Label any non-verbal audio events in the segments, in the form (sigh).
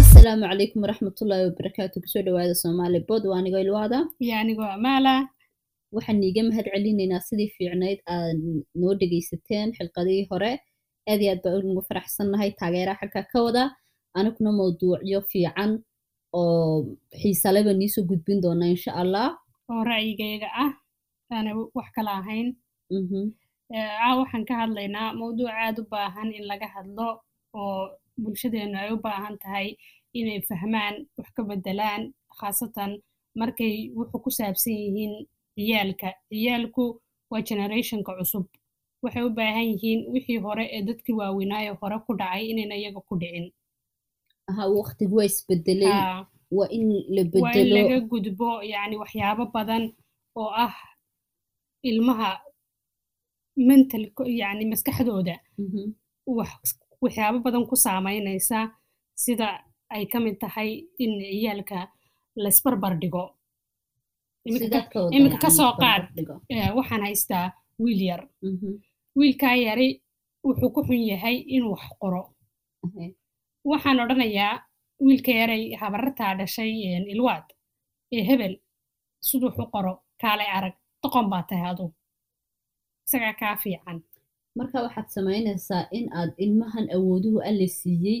asalaamu calaykum waraxmatullaahi wabarakaatu ku soo dhawaada soomaali bod waa anigoo ilwaada. Iyo anigoo amaala waxaan niiga mahad celinaynaa sidii fiicnayd aad noo dhegaysateen xilqadihii hore. Aad iyo aad baan ugu faraxsannahay taageeraha xagga ka wada. Aniguna mawduucyo fiican oo xiisaleba niisoo gudbin doona insha allah oo ra'yigayga ah aana wax kala ahayn. Caa waxaan ka hadlaynaa mawduuc aad u baahan in laga hadlo oo bulshadeennu ay u baahan tahay inay fahmaan wax ka beddelaan khaasatan markay wuxuu ku saabsan yihiin ciyaalka. Ciyaalku waa generationka cusub. Waxay u baahan yihiin wixii hore ee dadkii waaweynaayo hore ku dhacay inayna iyaga ku dhicin. Waqtigu waa isbedelay waa in la waa in bedelo laga gudbo yacni waxyaabo badan oo ah ilmaha mental yacni maskaxdooda. Mhm. wax waxyaabo badan ku saamaynaysa sida ay ka mid tahay in ciyaalka laysbarbar dhigo Iminka Sidaad ka- ka wada iminka ka yacni soo isbarbar qaad waxaan haystaa wiil yar. Mhm. wiilkaa yari wuxuu ku xun yahay inuu wax qoro. Waxaan odhanayaa wiilka yaray habarartaa dhashay ilwaad ee hebel siduu wax u qoro. Kaalay arag doqon baa tahay adu isagaa kaa fiican marka waxaad samaynaysaa in aad ilmahan awooduhu alle siiyey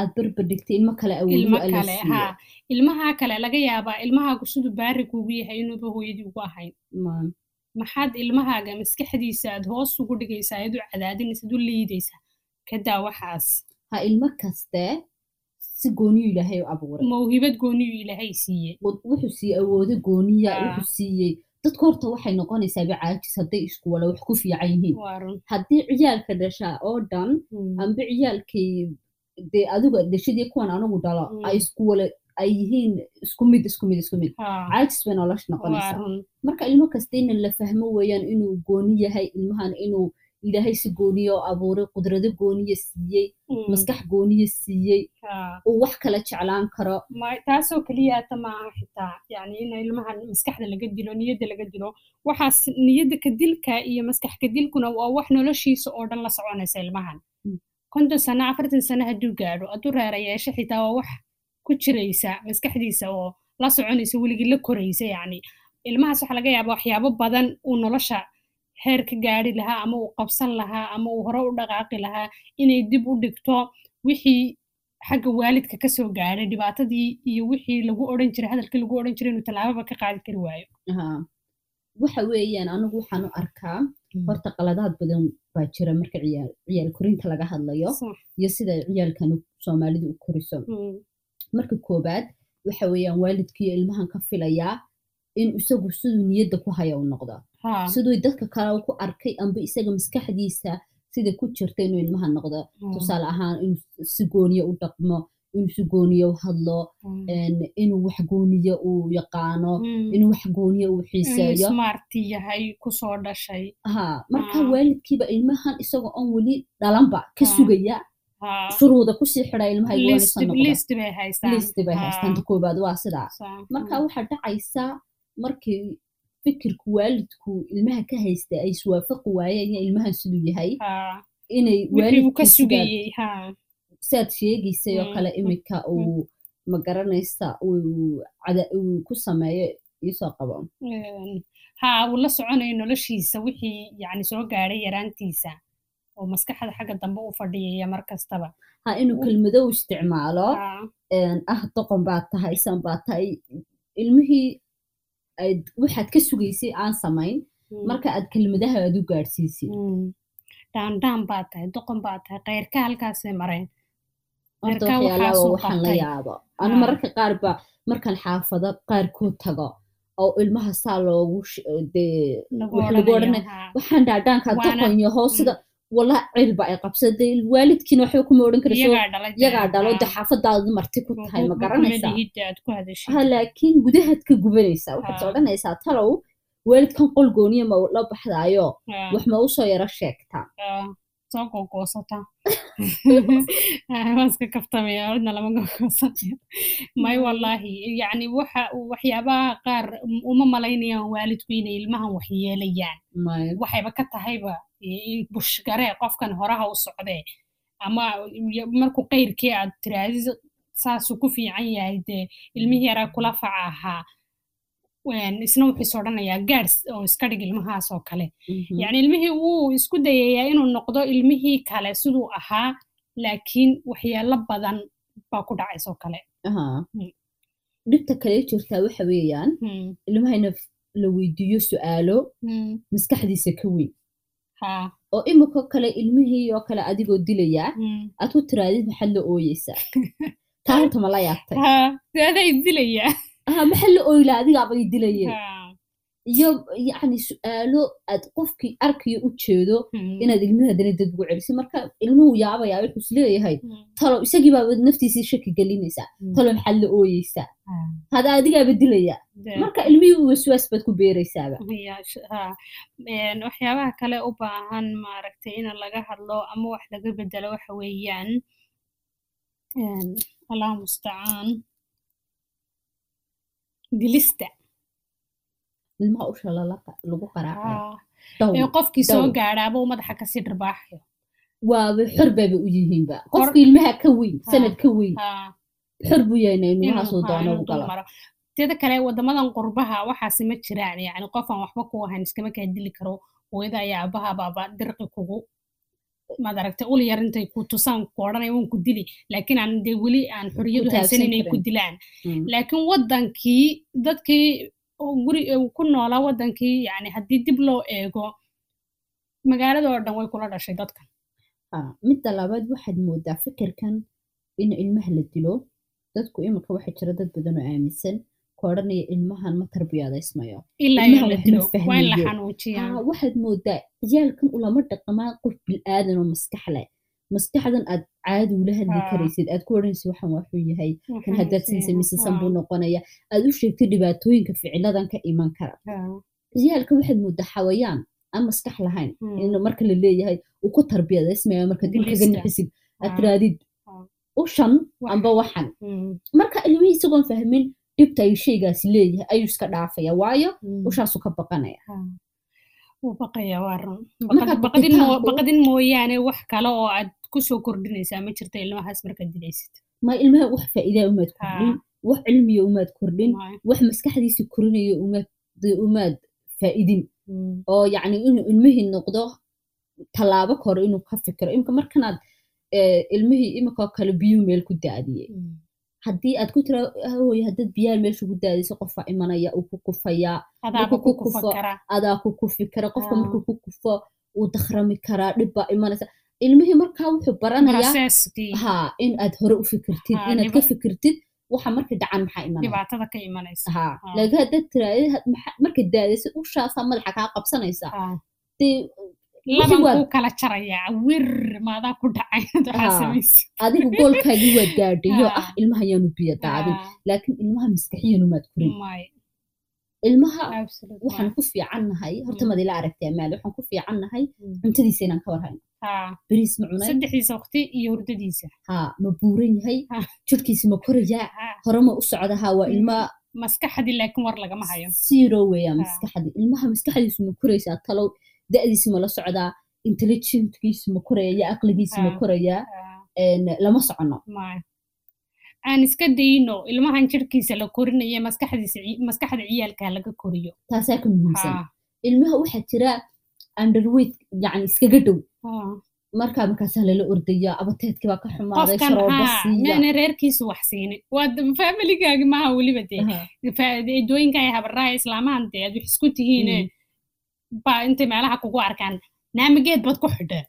aad barbar dhigtay ilmo kale awooduhu alle kale siiyey haa. Ilmaha kale laga yaabaa ilmahaagu siduu baari kuugu yahay inuuba hooyadii ugu ahayn. Ma- maxaad ilmahaaga maskaxdiisa aad hoos ugu dhigaysaa aad u cadaadinaysa aad u liidaysaa. Kadaa waxaas. Ha ilmo kaste si gooniyu ilaahay u abuuray. Mawhibad gooniyu ilaahay siiye Wad- wuxuu siiyey awoodo gooniya wuxuu siiyey dadka horta waxay noqonaysaaba caajis hadday isku wala wax ku fiican yihiin. Haddii ciyaalka dhashaa oo dhan Mm. amba ciyaalkay dee adiga dhashadii kuwan anigu dhalo Mm. ay isku wala ay yihiin isku mid isku mid isku mid. Caajis bay nolosha noqonaysaa. marka ilmo kasta in la fahmo weeyaan inuu gooni yahay ilmahan inuu ilaahay si gooniya oo abuuray qudrado gooniya siiyey Mm. maskax gooniya siiyey uu wax kala jeclaan karo. Taasoo keliyaata maaha xitaa. Yani in ilmahan maskaxda laga dilo niyadda laga dilo waxaas niyadda ka dilka iyo maskax ka dilkuna waa wax noloshiisa oo dhan la soconaysa ilmahan. Mm. konton sano afartan sano hadduu gaadho hadduu reera yeesho xitaa waa wax ku jiraysa maskaxdiisa oo la soconaysa weligii la koraysa yacni. Ilmahaas waxaa laga yaabaa waxyaabo badan uu nolosha heer ka gaari lahaa ama uu qabsan lahaa ama uu hore u dhaqaaqi lahaa inay dib u dhigto wixii xagga waalidka ka soo gaadhay dhibaatadii iyo wixii lagu odhan jiray hadalkii lagu odhan jiray inuu tallaababa ka qaadi kari waayo. Waxa weeyaan anigu waxaan u arkaa horta qaladaad badan baa jira marka ciyaal korinta laga hadlayo iyo sida ciyaalkan soomaalidu u koriso. Mm. marka koobaad waxa weeyaan waalidkiiyo ilmahan ka filayaa in isagu siduu niyadda ku haya u noqdo. Siduu dadka kale ku arkay amba isaga maskaxdiisa sida ku jirta inuu ilmaha noqdo. Tusaale ahaan inuu si gooniya u dhaqmo inuu si gooniya u hadlo inuu wax gooniya uu yaqaano Mm. inuu wax gooniya uu xiiseeyo smart yahay ku soo dhashay. Ha. Marka waalidkiiba ilmahan isagoo aan weli dhalanba ka sugaya shuruuda ku sii xidha ilmaha bay haystaan. Listi bay haystaan. Ta koobaad waa sidaa. Marka Mm. waxaa dhacaysa markii fikirku waalidku ilmaha ka haysta ay iswaafaqi waayeen iyo ilmahan siduu yahay inay sidaad sheegaysay oo kale imika uu ma garanaysa uu ku sameeyo iisoo qabo haa uu la soconayo noloshiisa wixii yani soo gaadhay yaraantiisa oo maskaxda xagga dambe u fadhiyaya mar kastaba ha inuu kelmado u isticmaalo ah doqon baad tahay san baad tahay ilmihii waxaad ka sugaysay aan samayn Mm. marka aad kelmadaha aad u gaadhsiisid Mm. dhaandhaan baa tahay doqon baa tahay keyrka halkaasay mareen. Waxaan la yaabo anu Haa. mararka qaar ba markaan xaafado qaarkood tago oo ilmaha saa loogu waxaan dhaadhaankaa Waana- doqon yaho sida wala cilba ay qabsaday waalidkiina waxba kuma odhan karayso iyagaa dhalay yagaa dhalo de xaafadaadu marti ku tahay ma garanaysaa laakiin gudahaad ka gubanaysaa waxaad odhanaysaa talow waalidkan qol gooniya ma la baxdaayo wax ma u soo yaro sheegtaa may wallaahi yacni waxa waxyaabaha qaar uma malaynayaan waalidku inay ilmahan wax yeelayaan Maya. waxayba ka tahayba bushgaree qofkan horaha u socdee ama markuu qayrkii aad tiraadid saasuu ku fiican yahay dee ilmihii yaraa kula faca ahaa isna wuxuu is odhanayaa gaadhs oo iska dhig ilmahaas oo kale yacni ilmihii wuu isku dayayaa inuu noqdo ilmihii kale siduu ahaa laakiin waxyaalo badan baa ku dhacaysoo kale dhibta kale jirtaa waxa weeyaan ilmahayna la weydiiyo su'aalo maskaxdiisa ka weyn oo imika kale ilmihii oo kale adigoo dilayaa aad ku tiraadid maxaad la ooyeysaa taa horta ma la yaabtay (laughs) aday dilayaa maxaa la ooylaa adigaabay dilayeen iyo yacni su'aalo aad qofkii arkayo u jeedo inaad ilmihi haddana dad ugu celisid marka ilmuhu yaabayaa wuxuu is leeyahay. Talo isagii baaba naftiisii shaki gelinaysaa. Talo maxaad la ooyeysaa? Hada adigaaba dilaya marka ilmihii waswaas baad ku beeraysaaba. Waxyaabaha kale u baahan maaragtay in laga hadlo ama wax laga bedelo waxa weeyaan. Allah mustacaan dilista ilmaha usha lagu qofkii soo gaadhaaba madaxa ka sii dharbaaxayo waaba xor baaba u yihiinba qofkii ilmaha ka weyn sanad ka weyn xor buu yahayna ilmahaasuu doono u galo teeda kale wadamadan qurbaha waxaasi ma jiraan yani qofaan waxba ku ahayn iskama kaa dili karo hooyada ayaa abaha baaba dirqi kugu maad aragtay ul yar intay ku tusaan ku odhanaya waan ku dili laakiin aan dee weli aan xoriyadu haysan inay ku dilaan laakiin waddankii dadkii guri ku noolaa waddankii yani haddii dib loo eego magaalada oo dhan way kula dhashay dadkan. Midda labaad waxaad moodaa fikirkan in ilmaha la dilo dadku imika waxaa jira dad badan oo aaminsan ku odhanaya ilmahan ma tarbiyadaysmayo waxaad moodaa ciyaalkan ulama dhaqamaa qof bilaadan oo maskax leh maskaxdan aad caadi ula hadli karaysid aad ku odhanaysid waxan waxuu yahay kan haddaad san samaysisan buu noqonaya aad u sheegtay dhibaatooyinka ficiladan ka iman kara ciyaalka waxaad moodaa xawayaan aan maskax lahayn in marka la leeyahay uu ku tarbiyadaysmaya marka dib kaga nixisid aad tiraadid ushan amba waxan marka ilmihii isagoon fahmin dhibta ay shaygaasi leeyahay ayuu iska dhaafaya waayo ushaasu ka baqanaya baqadin mooyaane wax kale oo aad ku soo kordhinaysaa ma jirta ilmahaas markaad dilaysid ma ilmaha wax faa'iidaa umaad kordhin wax cilmiya umaad kordhin wax maskaxdiisa korinaya umaad faa'idin oo yacni inuu ilmihii noqdo tallaabo kore inuu ka fikiro imika markanaad ilmihii imikoo kale biyuu meel ku daadiyey haddii aad ku tira hooy haddaad biyaha meesha ku daadayso qofaa imanaya uu ku kufayaa adaa ku kufi kara qofka markuu ku kufo uu dakhrami karaa dhib baa imanaysa ilmihii markaa wuxuu baranayaa ha in aad hore u fikirtid inaad ka fikirtid waxa marka dhacan maxaa imanaysa. Laakiin haddaad tiraadid marka daadaysid ushaasaa madaxa kaa qabsanaysa. Adiga goolkaagii waad gaadhayo ah ilmaha yaanu biyo daadin laakiin ilmaha maskaxiyanumaad kurin ilmaha waxaan ku fiicannahay horta mad ila aragtay amaal waxaan ku fiicannahay cuntadiisa inaan ka warhayno beriis ma cunay saddexdiisa waqti iyo hurdadiisa ha ma buuran yahay jirkiisa ma korayaa hore ma u socda ha waa ilma maskaxdii laakiin war lagama hayo zero weeyaa maskaxdii ilmaha maskaxdiisu ma koraysaa talow da'diisi ma la socdaa intelligentkiisu ma koraya iyo aqligiisu ma korayaa lama socono aan iska dayno ilmahan jirkiisa la korinayo maskaxda ciyaalka laga koriyo taasaa ka muhiimsan ilmaha waxaa jira underweight yani iskaga dhow markaa markaasaa lala ordaya abateedkii baa ka xumaaday reerkiisu wax siinin waa familigaagi maaha weliba dee edooyinka ay habaraha islaamahan dee aad wax isku tihiine baa intay meelaha kugu arkaan naamageed baad ku xidheen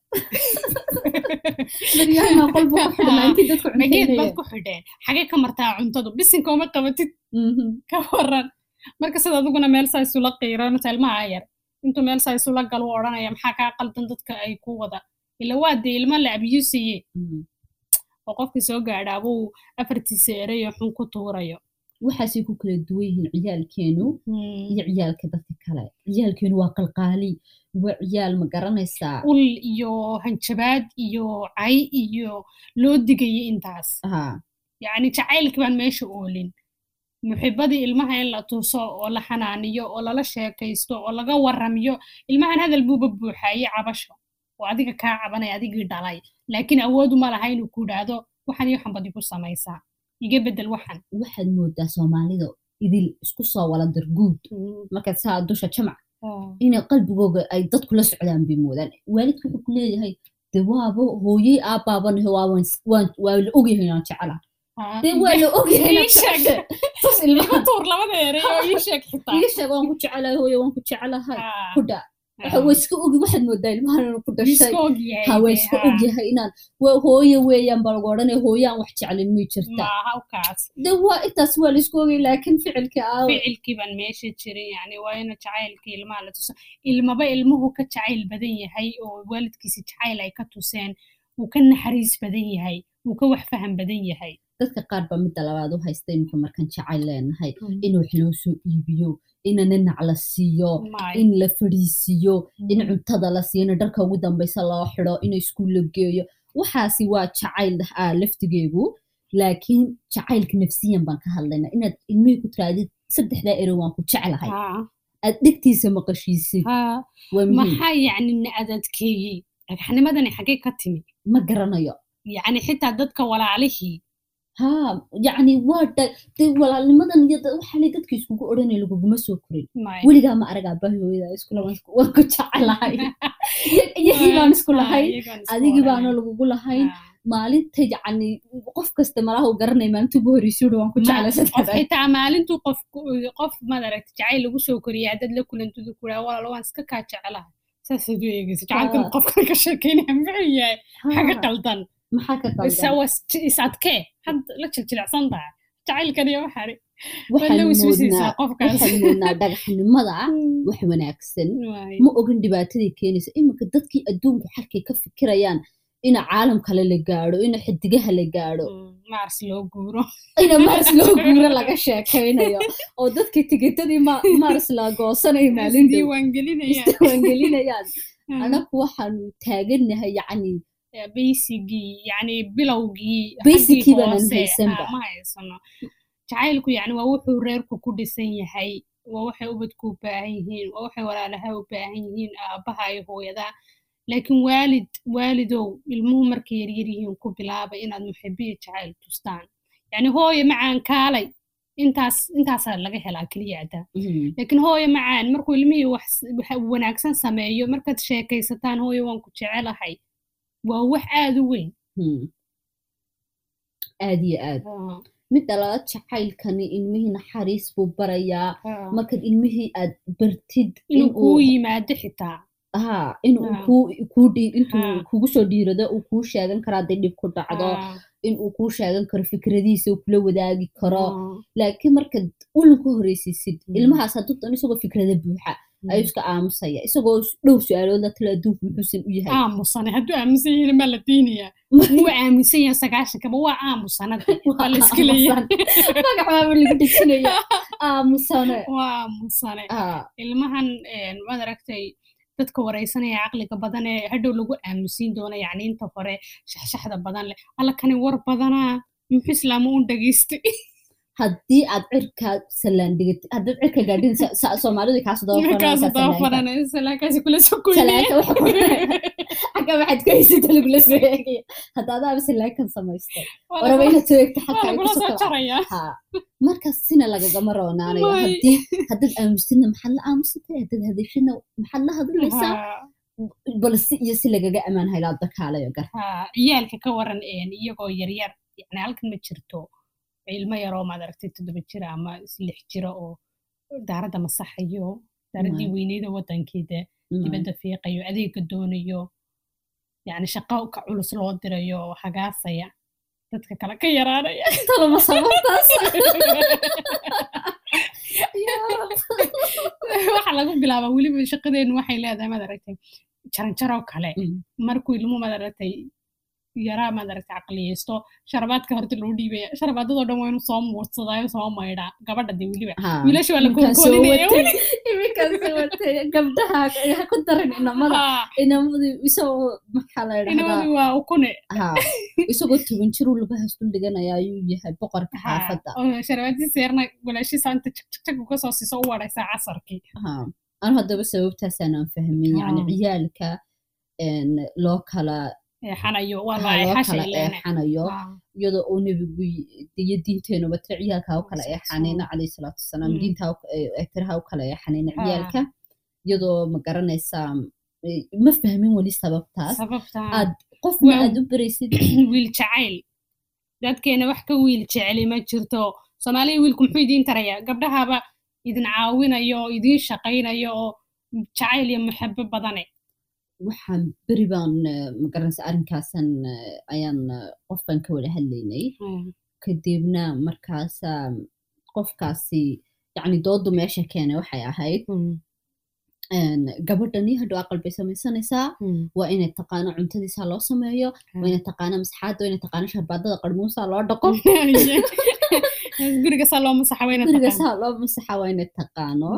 mageed baad ku xidheen xagee ka martaa cuntadu bisinka uma qabatid ka waran marka sida adiguna meel saa isula qiiranata ilmaha yar intuu meel saa isula galo u odhanaya maxaa kaa qaldan dadka ay ku wada ila waa dee ilma la abyuusaye oo qofkii soo gaadhaabuu afartiisa erayo xun ku tuurayo waxaasay ku kala duwan yihiin ciyaalkeenu iyo ciyaalka dadka kale ciyaalkeenu waa qalqaali waa ciyaal ma garanaysaa ul iyo hanjabaad iyo cay iyo loo digaya intaas yacni jacaylkii baan meesha oolin muxibadii ilmaha in la tuso oo la xanaaniyo oo lala sheekaysto oo laga warramiyo ilmahan hadal buuba buuxaaye cabasho. Oo adiga kaa cabanaya adigii dhalay. Laakiin awood uma laha inuu ku idhaahdo waxan iyo waxan bad igu samaysaa. Iga bedel waxan. Waxaad moodaa soomaalida idil isku soo wala darguud markaad saa dusha jamac. Inay qalbigooga ay dadku la socdaan bay moodaan. Waalidka wuxuu ku leeyahay de waaba hooyey aabaabanahe waa la ogyahay inaan jecela waa la sheeg waan ku jecelahay hooye waan ku jecelahay ku dhaa waa iska ogi waxaad moodaa ilmahan inuu ku dhashay ha waa iska ogyahay inaan hooye weeyaan baa lagu odhanaya hooyaan wax jeclin may jirta de waa intaas waa la isku ogay laakiin ficilka aa ficilkii baan meesha jirin yani waa ina jacaylkii ilmaha la tuso ilmaba ilmuhu ka jacayl badan yahay oo waalidkiisa jacayl ay ka tuseen wuu ka naxariis badan yahay wuu ka wax faham badan yahay dadka qaar baa midda labaad u haysta imika markaan jacayl leenahay in wax loo soo iibiyo ina ninac la siiyo in la fadhiisiiyo in cuntada la siiyo in dharka ugu dambaysa loo xido in iskuul la geeyo. Waxaasi waa jacayl ah laftigeegu. Laakiin jacaylka nafsiyan baan ka hadlayna inaad ilmihii ku tiraadid saddexdaa ero waan ku jeclahay. Aad dhegtiisa maqashiisid maxaa yacni na adadkeeyey dhagxnimadani xaggee ka timi? Ma garanayo. Yacni xitaa dadka walaalihii ha yacni waa de walaalnimadan iyo waxaanay dadka iskugu odhanay laguguma soo korin weligaa ma arag aabahi hooyada iskula waan ku jecelahay iyagii baan isku lahayn adigii baana lagugu lahayn maalinta yacni qof kasta malaha u garanay maalinta ugu horreysay uri waan ku jeclay xitaa maalintuu qof qof madaragta jacayl lagu soo koriyay haddaad la kulantudu kuraa walaalo waan iska kaa jecelahay saasaad u eegaysa jacaylkan qofkan ka sheekeynaya muxuu yahay xaga qaldan adkee had la jiljilicsan tahay jacaylkan iyo waxari waxaan moodnaa dhagaxnimada wax wanaagsan ma ogin dhibaatadii keenaysa iminka dadkii adduunku xalkay ka fikirayaan ina caalam kale la gaadho ina xidigaha la gaadho mars loo guuro ina mars loo guuro laga sheekaynayo oo dadkii tigitadii mars la goosanayo maalindiiwaangelinayaan anaku waxaanu taaganahay yacni baysigii yani bilowgii haysano jacaylku yani waa wuxuu reerku ku dhisan yahay waa waxay ubadku u baahan yihiin waa waxay walaalaha u baahan yihiin aabaha iyo hooyada laakiin waalid waalidow ilmuhu markay yaryar yihiin ku bilaaba inaad muxibiya jacayl tustaan yani hooye macaan kaalay intaas intaasaa laga helaa keliyada laakiin hooye macaan markuu ilmihii wax wanaagsan sameeyo markaad sheekaysataan hooye waan ku jecelahay waa wax aad u weyn aad iyo aad midda labaad jacaylkani ilmihii naxariis buu barayaa markaad ilmihii aad bartid inuu kuu yimaado xitaa ha inuu intuu kugu soo dhiirado uu kuu sheegan karo hadday dhib ku dhacdo inuu kuu sheegan karo fikradiisa uu kula wadaagi karo laakiin markaad ulin ku horeysiisid ilmahaas hadduu dan isagoo fikrada buuxa ayuu iska aamusaya. Isagoo dhowr su'aalood la tala adduunku muxuusan u yahay. Aamusane hadduu aamusan yahin maa la diinaya. (laughs) Wuu aamusan yahay sagaashankaba waa aamusanada (laughs) waa la iska leeyahay. magacaaba lagu dhejinaya aamusane (laughs) waa aamusane ilmahan waad aragtay dadka waraysanaya caqliga badan ee hadhow lagu aamusiin doona yacni inta hore shaxshaxda badan leh. Alla kani war badanaa muxuu islaama un dhageystay haddii aad cirka salaan dhigatid haddaad cirka gaadhin soomaalidu kaas dabaxagga waxaad ka haysata lagula soo eegaya hadda adaaba salaakan samaystay. Waraba inaad soo eegta xataa markaas sina lagagama roonaanayo. Haddaad aamustidna maxaad la aamusatay haddaad hadashidna maxaad la hadlaysaa? Bal si iyo si lagaga amaan haylaad dakaalayo gar. Ciyaalka ka waran iyagoo yaryar halkan ma jirto ilmo yaroo maad aragtay toddoba jira ama lix jira oo daaradda masaxayo daaraddii weyneyda waddankeeda dibadda fiiqayo adeega doonayo yani shaqo ka culus loo dirayo oo hagaasaya dadka kale ka yaraanaya waxa lagu bilaabaa weliba shaqadeenu waxay leedahay maad aragtay jaranjaroo kale markuu ilmu maad aragtay yaraa maad aragtay caqliyeysto sharabaadka horta loo dhiibaya sharabaadadoo dhan waa soo muursadaayo soo maydhaa gabadha dee weliba wiilasha waa la koodkoodinaya gabdhaha ha ku darin inamada inamadu isagoo maxaa la inamadu waa ukune isagoo toban jiruu laga haystul dhiganaya ayuu yahay boqorka xaafadda sharabaaddiisa yarna walaashiisa inta jagjag uga soo siiso u wadhaysaa casarkii anu haddaba sababtaasaanan fahmin yani ciyaalka loo kala kala eexanayo iyadoo uu nebigu iyo diinteenuba tira ciyaalka u kala eexanayna calayhi salaatu wasalaam. Diinta tiraha u kala eexanayna ciyaalka iyadoo ma garanaysaa ma fahmin weli sababtaas. Aad qofna aad u baraysid (clears throat) wiil jacayl. Dadkeena wax ka wiil jeceli ma jirto. Soomaaliya wiilku muxuu idiin taraya gabdhahaba idin caawinayo oo idiin shaqaynayo oo jacayl iyo muxabo badane waxaan beri baan magaranaysa arrinkaasan ayaan qofkan ka wada hadlaynay kadibna markaasa qofkaasi yacni doodu meesha keenay waxay ahayd gabadhani aqal bay samaysanaysaa waa inay taqaano cuntadiisa loo sameeyo waa inay taqaano masxaadda waa inay taqaano sharbaadada qarmuusa loo dhaqo guriga saa loo masaxa loo masaxa waa inay taqaano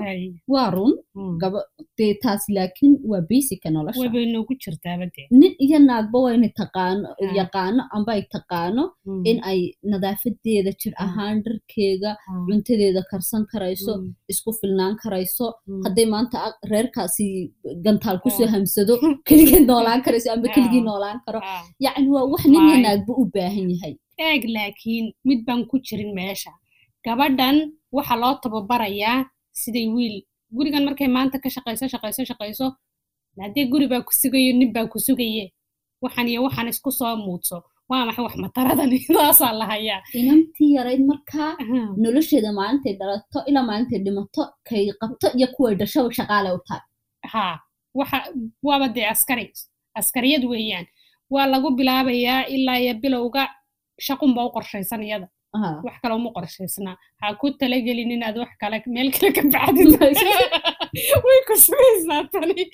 waa run gaba dee taas laakiin waa basicka nolosha. Wabay noogu jirtaaba dee. Nin iyo naagba waa inay taqaano yaqaano amba ay taqaano in ay nadaafadeeda jir ahaan dharkeega cuntadeeda karsan karayso isku filnaan karayso. Hadday maanta reerkaasi gantaal ku soo hamsado (laughs) keligii noolaan karayso (laughs) amba keligii noolaan karo. Yacni waa wax nin iyo naagba u baahan yahay eeg laakiin mid baan ku jirin meesha. Gabadhan waxaa loo tababarayaa siday wiil. Gurigan markay maanta ka shaqayso shaqayso shaqayso haddee guri baa ku sugayo nin baa ku sugaye. Waxan iyo waxaan isku soo muudso. Waa maxay wax mataradan idaasaa la hayaa? Inantii yarayd markaa nolosheeda maalintay dhalato ilaa maalintay dhimato kay qabto iyo kuway dhashaba shaqaale u tahay. Ha waxa waaba dee askari askariyad weeyaan. Waa lagu bilaabayaa ilaa iyo bilowga shaqunba u qorshaysan iyada. Wax kale uma qorshaysna. Ha ku talagelin inaad wax kale meel kale ka baxdid. (laughs) Way ku sugaysaa tani.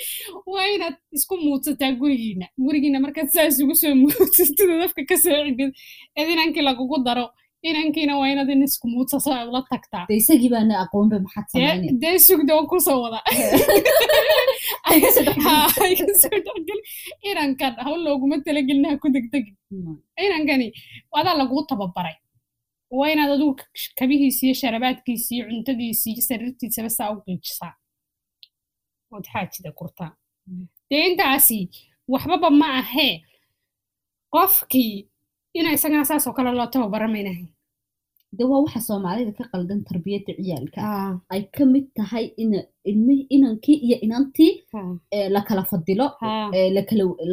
Waa inaad isku muudsataa gurigiina. Gurigiina markaad saa isugu soo muudsatid dafka ka soo cibid ed inankii lagugu daro inankiina waa inaad in isku muudsasa ula tagtaa de isagii baana aqoonba maxaad samaynay dee ku soo wada inankan hawl looguma talagelin ha ku degdegin inankani adaa laguu tababaray waa inaad adigu kabihiisi iyo sharabaadkiisi iyo cuntadiisi iyo sariirtiisaba saa u qiijisaa ood xaajida kurtaa dee intaasi waxbaba ma ahee qofkii ina isagana saasoo kale loo tababara maynahay de waa waxa soomaalida ka qaldan tarbiyadda ciyaalka. Ay ka mid tahay inankii iyo inantii lakala fadilo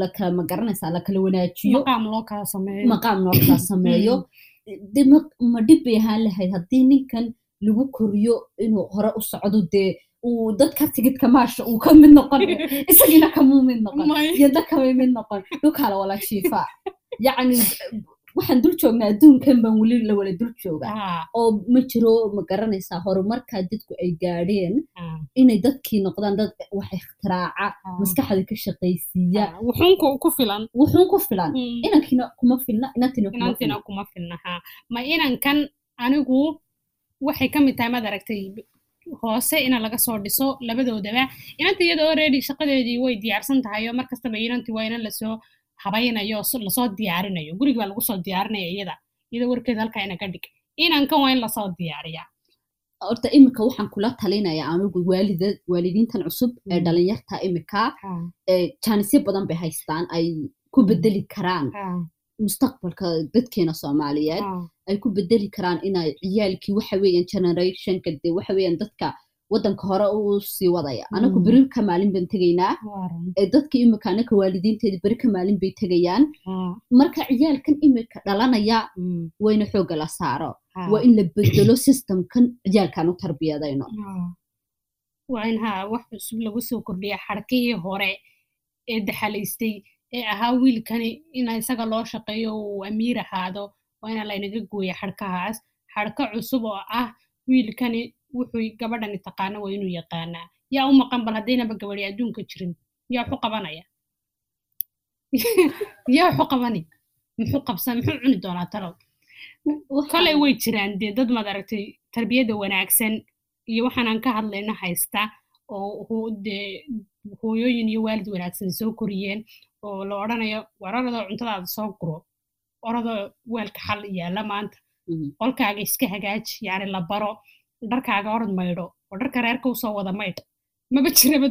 lakala ma garanaysaa lakala wanaajiyo. Maqaam loo kala sameeyo. Maqaam loo kala sameeyo. De ma dhib bay ahaan lahayd. Haddii ninkan lagu koriyo inuu hore u socdo dee uu dadka tigidka maasha uu ka mid noqon (laughs) isagiina kamuu mid noqon yadna kamay mid noqon. Dhulkaala wala jiifaa yacni waxaan dul joognaa adduunkan baan weli la wala dul jooga. Oo ma jiro ma garanaysaa horumarkaa dadku ay gaadheen inay dadkii noqdaan dad wax ikhtiraca maskaxda ka shaqaysiiya. Wuxuun ku filan. Filan. Inankiina kuma filna inantina kuma filna. ma inankan anigu waxay ka mid tahay maad aragtay hoose ina laga soo dhiso labadoodaba. Inanta iyada already shaqadeedii way diyaarsan tahay oo mar kastaba inantii waa inan la soo habaynayo la soo diyaarinayo guriga baa lagu soo diyaarinaya iyada. Iyada warkeeda halkaa ina ka dhig. Inankan waa in la soo diyaariyaa horta imika waxaan kula talinaya anigu waalidiintan cusub ee dhalinyarta imika jaanisyo badan bay haystaan ay ku bedeli karaan mustaqbalka dadkeena soomaaliyeed. Ay ku bedeli karaan inay ciyaalkii waxa weeyaan generationka de waxa weeyaan dadka waddanka hore u sii wadaya. Anaku beri ka maalin baan tegaynaa. Dadka imika anaka waalidiinteeda beri ka maalin bay tegayaan. Marka ciyaalkan imika dhalanaya wayna xoogga la saaro. Waa in la bedelo systemkan ciyaalkan u tarbiyadayno. Waa in ha wax cusub lagu soo kordhiya xarkihii hore ee daxalaystay ee ahaa wiilkani in isaga loo shaqeeyo uu amiir ahaado. Waa ina laynaga gooya xarkahaas. Xarka cusub oo ah wiilkani wuxuu gabadhani taqaana waa inuu yaqaanaa. Yaa u maqan bal haddaynaba gabadhi adduunka jirin. Yaa waxu qabanaya. (laughs) Yaa waxu qabani. Muxuu qabsan muxuu cuni doonaa talow? Koley way jiraan dee dad maad aragtay tarbiyadda wanaagsan iyo waxaanaan ka hadlayna haysta oo dee hooyooyin iyo waalid wanaagsan soo koriyeen oo la odhanayo wararado cuntadaada soo guro. Orado weelka xal yaalla maanta. Qolkaaga iska hagaaji yacni la baro dharkaaga orod maydho oo dharka reerka u soo wada maydh maba jiraba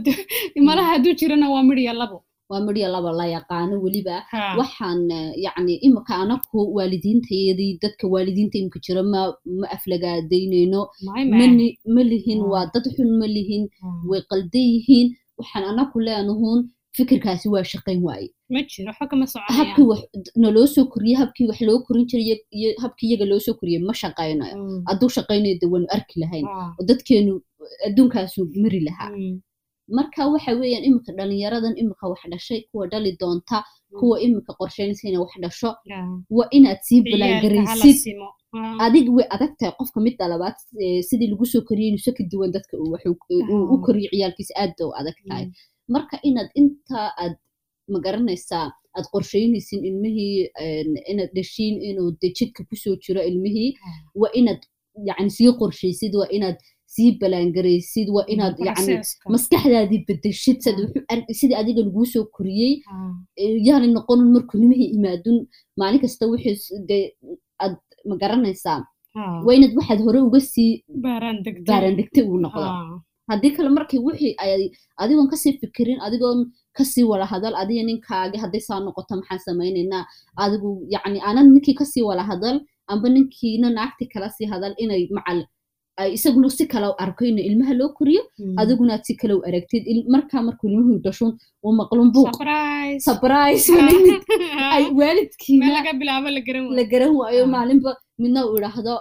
malaha hadduu jirana waa midhiya labo waa midya laba la yaqaano weliba waxaan yacni imika anaku waalidiintayadii dadka waalidiinta imika jira ma ma aflagaadaynayno mani ma lihin waa dad xun ma lihin way qaldan yihiin waxaan anaku leenahuun fikirkaasi waa shaqayn waaye habkii naloo soo koriyey habkii wax loo korin jiray habkii iyaga loo soo koriyey ma shaqaynayo hadduu shaqaynayo de waanu arki lahayn Ha. oo dadkeenu adduunkaasu mari lahaa marka waxa weeyaan imika dhalinyaradan imika wax dhashay kuwa dhali doonta kuwa imika qorsheynaysa inay wax dhasho Ha. waa inaad sii. Ha. adiga way adag tahay qofka midda labaad eh, sidii lagu soo koriyey inuu ka duwan dadka u- koriyo ciyaalkiisa aad bay u adag tahay. Marka inaad inta aad ma garanaysaa aad qorsheynaysin ilmihii inaad dhashiin inuu de jidka ku soo jiro ilmihii Ah. waa inaad yani sii qorshaysid waa inaad sii balangaraysid waa inaad yani maskaxdaadii bedeshid ar- sidii adiga laguu soo koriyey Ha. yaani noqonin markuu nimihii imaadun maalin kasta wixii de aad ma garanaysaa waa inaad waxaad hore uga sii Baaraan degtay uu noqdo. Haddii kale markii wixii adigoon ka sii fikirin adigoon ka sii wala hadal adiga ninkaagi hadday saa noqoto maxaan samaynaynaa adigu yacni aanan ninkii ka sii wala hadal amba ninkiina naagti kala sii hadal inay macal isaguna si kale u arko in ilmaha loo koriyo Mm. adiguna aad si kale u aragtid markaa markuu ilmuhu dhashun uu maqlun buuq Surprise. surprise mid (laughs) ay meel waalidkiina laga bilaabo la garan waayo Ah. maalinba midna uu idhaahdo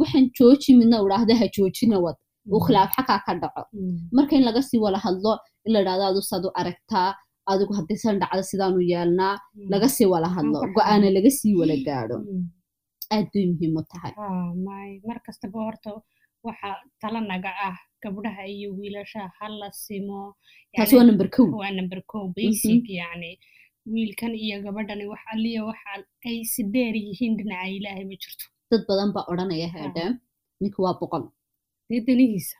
waxaan jooji midna uu idhaahdo ha joojina wad uu khilaaf xakaa ka dhaco. Mm. marka in laga sii wala hadlo in la idhahdo adu saad u aragtaa adigu haddii san dhacdo sidaanu yeelnaa Mm. laga sii wala hadlo go'aana laga sii wala gaadho. Mm. aad bay muhiim u tahay. Ha, may mar kastaba horta waxa tala naga ah gabdhaha iyo wiilasha hala simo taas waa number kow. waa number kow basic yani wiilkan iyo gabadhani wax aliya waxa ay si dheer yihiin dhinaca ilaahay ma jirto. Dad badan baa odhanaya heedhe ninka waa boqol dee danihiisa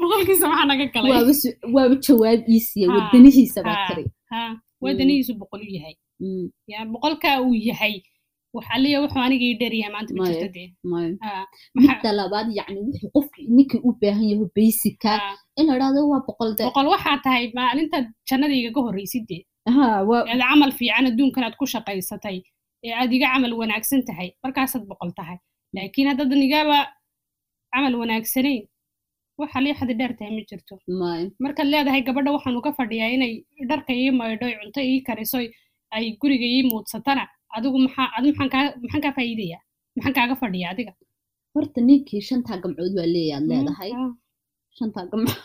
boqolkiisa maxaa naga galay waaba jawaab iisiya wadanihiisa baa tiri waa danihiisu boqol u yahay. Mm, ya boqolkaa uu yahay. Wax aliya wuxuu aniga ii dheeryahay maanta ma dee midda labaad yacni wuxuu qofki ninkii u baahan yaho basicka in la waa boqol de. Boqol waxaa tahay maalintaad jannada igaga horreysid dee camal fiican adduunkan aad ku shaqaysatay. Ee aad iga camal wanaagsan tahay. Markaasaad boqol tahay laakiin haddaadan igaba camal wanaagsanayn waxa liixadi dheer tahay ma jirto. Markaad leedahay gabadha waxaan uga fadhiyaa inay dharka ii maydho ay cunto ii kariso ay guriga ii muudsatana adigu maxaa adi maxaan kaa faa'iidayaa maxaan kaaga fadhiyaa adiga? Horta ninkii shantaa gamcood waa leeyaad leedahay. Ah. shantaa gamcood.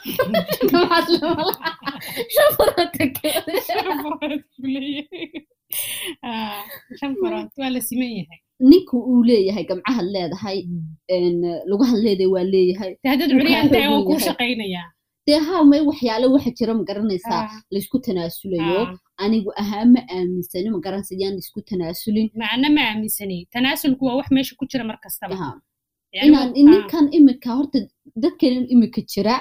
(laughs) Ah, waa la siman yahay ninka uu leeyahay gamcahaad leedahay een, lugahaad leedahay waa leeyahay. Dee haddaad Uu curiyaan kaa tahay waa xoog kuu yahay. shaqaynayaa? Dee haa may waxyaale waxa jira ma garanaysaa Ah, laysku tanaasulayo ah. anigu ahaan ma aaminsani ma garanaysa yaan laysku tanaasulin macna ma aaminsani. Tanaasulku waa wax meesha ku jira mar kastaba. Ninkan imika horta dadkan imika jira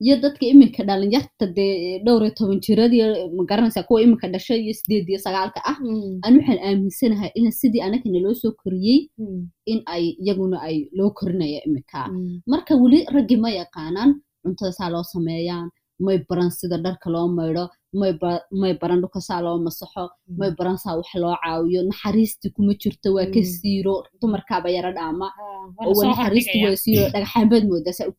iyo dadka imika dhalinyarta dee dhowr iyo toban jiradii ma garanaysaa kuwa imika dhashay iyo sideed iyo sagaalka ah Ah. Mm, aan waxaan aaminsanahay in sidii anaka naloo soo koriyey mm, in ay iyaguna ay loo korinaya imika mm. marka weli raggii ma yaqaanaan cuntada saa loo sameeyaan may baran sida dharka loo maydho may ba- may baran dhulka saa loo masaxo may baran saa wax loo caawiyo naxariistii kuma jirto waa ka Mm. siiro dumarkaaba yara dhaama. Ah, waa siiro dhagaxaanbaad u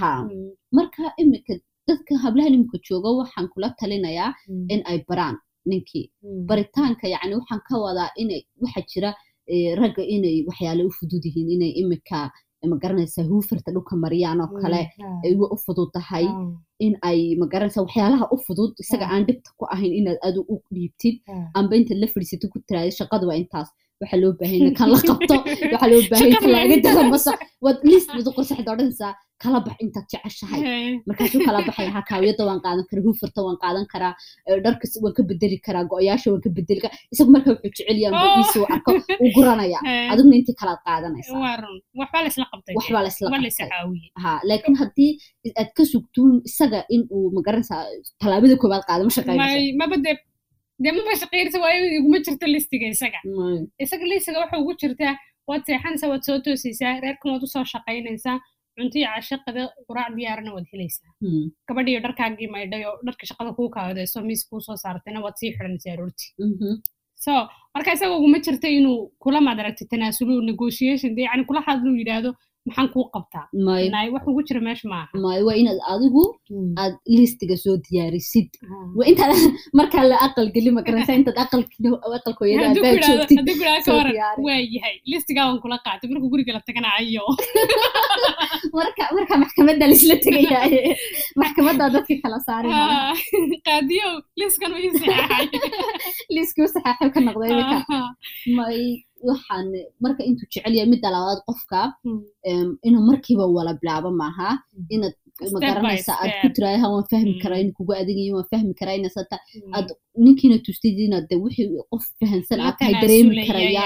ha Mm, marka imika dadka hablahan imika jooga waxaan kula talinayaa mm, in ay baraan ninkii. Mm. baritaanka yacni waxaan ka wadaa inay waxa jira eh, ragga inay waxyaale u fudud yihiin inay imika ma garanaysaa huufarta dhulka mariyaan oo kale ay wa u fudud tahay ah, in ay ma garanaysaa waxyaalaha u fudud. Isaga aan dhibta ku ahayn inaad adu u dhiibtid. Amba intaad la fadhiisatid ku tiraada shaqada waa intaas waxaa loo baahan yahay kan la qabto waxaa loo baahan yahay Shaqada waa laga dala intaas. masa waad list wada qorsaxda odhanaysaa kala bax intaad jeceshahay markaasuu kala baxaya ha kaawiyada waan qaadan karaa huufarta waan qaadan karaa dharka si- waan ka bedeli karaa go-yaasha waan ka bedeli karaa isagu marka wuxuu jecel yahay Oh. iisuu arko uu guranaya adiguna intii kalaad qaadanaysaa waxbaa la isla qabtay ha laakiin haddii aad ka sugtuun isaga in uu ma garanaysaa tallaabada koowaad qaada ma shaqeynayso may maba dee dee maba shaqaynaysa waayo iguma jirto listiga isaga. Isaga listiga waxa ugu jirtaa waad seexanaysaa waad soo toosaysaa reerkan waad u soo shaqaynaysaa cunto iyo casho qada quraac diyaarana waad helaysaa. Gabadhiyo dharkaagii maydhay oo dharka shaqada kuu kaadayso miis kuu soo saartayna waad sii xidhanaysaa aroortii so marka isaga uguma jirto inuu kula maad aragtay tanaasulo negotiation de yani kula hadluu yidhaahdo maxaan kuu qabtaa nay wax ugu jira meesha maaha may waa inaad adigu aad listiga soo diyaarisid waa intaad markaa la aqal geli ma garanaysa intaad aqalkooyada baa joogtid waa yahay kula qaatay markuu guriga la taganayo marka marka maxkamadda laisla tegayaaye maxkamaddaa dadka kala saarin qaadiyow liskan ii saxaxay liskuu saxaaxay ka noqday may waxaan marka intuu jecel yahay midda labaad qofka inuu markiiba wala bilaabo maaha. Inaad magaranaysa aad ku tiraayaha waan fahmi karaa in kugu adegayo waan fahmi karaa inasata aad ninkiina tustid inaad de wixii qof fahansan aad tahay dareemi karaya.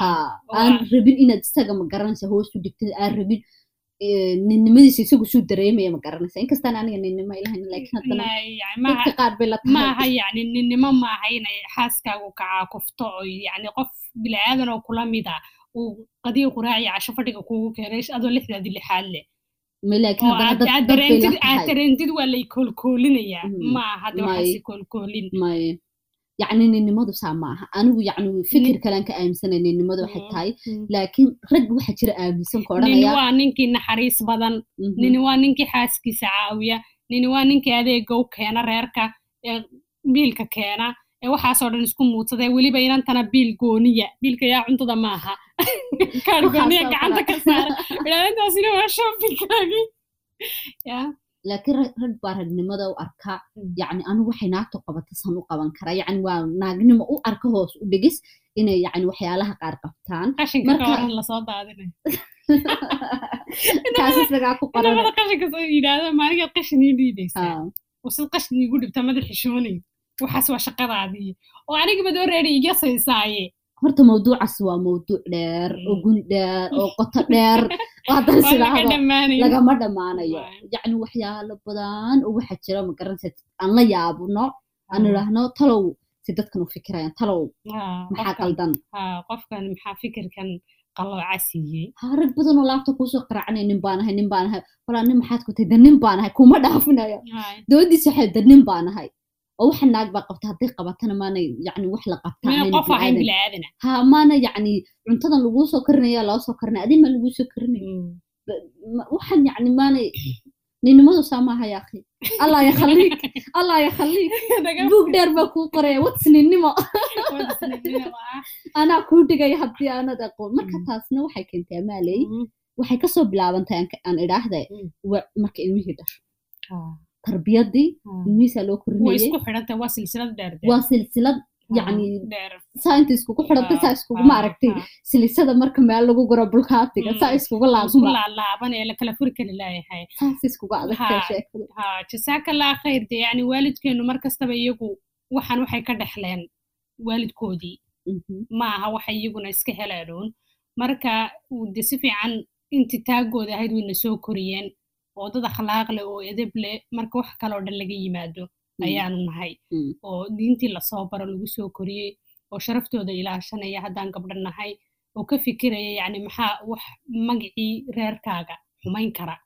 ha aan rabin inaad isaga magaranaysa hoos u dhigtid aan rabin ninnimadiisa isagu suu dareemaya ma garanaysa inkastaan aniga ninnimo ilahan laakiin haddana dadka qaar bay la maaha yani ninnimo maaha inay xaaskaagu kacaakufto oo yani qof bilaadan oo kula mida uu qadiyo quraaci casho fadhiga kugu keenay adoo lixdaadi lixaad leh aad dareentid waa lay koolkoolinayaa maaha de waxaasi koolkoolin yacni ninnimadu saa maaha anigu yacni fikir kalaan ka aaminsanay ninnimadu waxay tahay laakiin rag waxa jira aaminsan ka odhanaya waa ninkii naxariis badan nini waa ninkii xaaskiisa caawiya nini waa ninkii adeega u keena reerka biilka keena ee waxaasoo dhan isku muudsaday weliba inantana biil gooniya biilka yaa cuntada maaha kaar gooniya gacanta ka saara ilaalintaasina waa shoppingkaagii laakiin rag baa ragnimada u arka yani anigu waxay naagtu qabata san u qaban karaa yani waa naagnimo u arka hoos u dhigis inay yani waxyaalaha qaar qabtaan maaligaad qashin ii dhiibaysaa qashin iigu dhibta madax xishoonay waxaas waa shaqadaadii oo anigaba doo reeri iga saysaaye horta mawduucaas waa mawduuc dheer oo gun dheer oo qoto dheer. (laughs) Haddana sidaado lagama dhammaanayo. Yacni waxyaalo badan oo waxa jira ma garanaysa aan la yaabno aan idhaahno talow si dadkan u fikirayaan talow. Maxaa qaldan? qofkan maxaa fikirkan qalooca siiyey rag badan oo laabta kuusoo qaraacanaya nin baan ahay nin baan ahay. Walaa nin maxaad ku tahay da nin baan ahay kuma (laughs) dhaafinayo doodiisa waxay da nin baan ahay oo waxa naag baa qabta hadday qabatana maana yani wax la qabtaa maana yani cuntadan laguu soo karinaya loo soo karinaya adin maa laguu soo karinaya waxan yani maana ninimadu saa maaha ya akhi allah yakhaliik allah yakhaliik buug dheer baa kuu qoraya wats ninnimo anaa kuu dhigaya haddii aanad aqoon marka taasna waxay keentay amaaley waxay ka soo bilaabantay aan idhaahda marka ilmihii dhasho tarbiyadii ilmihiisaa loo korinayay waa silsilad yani saa inta iskugu xidhantay saa iskugu maaragtay silisada marka meel lagu guro bulkaatiga saa iskugu laaban ee lakala furi kari laayahay saas iskugu adagtay sheekadu jasaakallah khayr de yani waalidkeenu mar kastaba iyagu waxaan waxay ka dhexleen waalidkoodii ma aha waxay iyaguna iska helaanuun marka de si fiican inti taagooda ahayd wayna soo koriyeen oo dad akhlaaq leh oo edeb leh marka wax kaloo dhan laga yimaado ayaanu nahay. Oo diintii la soo baro lagu soo koriyey oo sharaftooda ilaashanaya haddaan gabdho nahay oo ka fikiraya yani maxaa wax magacii reerkaaga xumayn kara.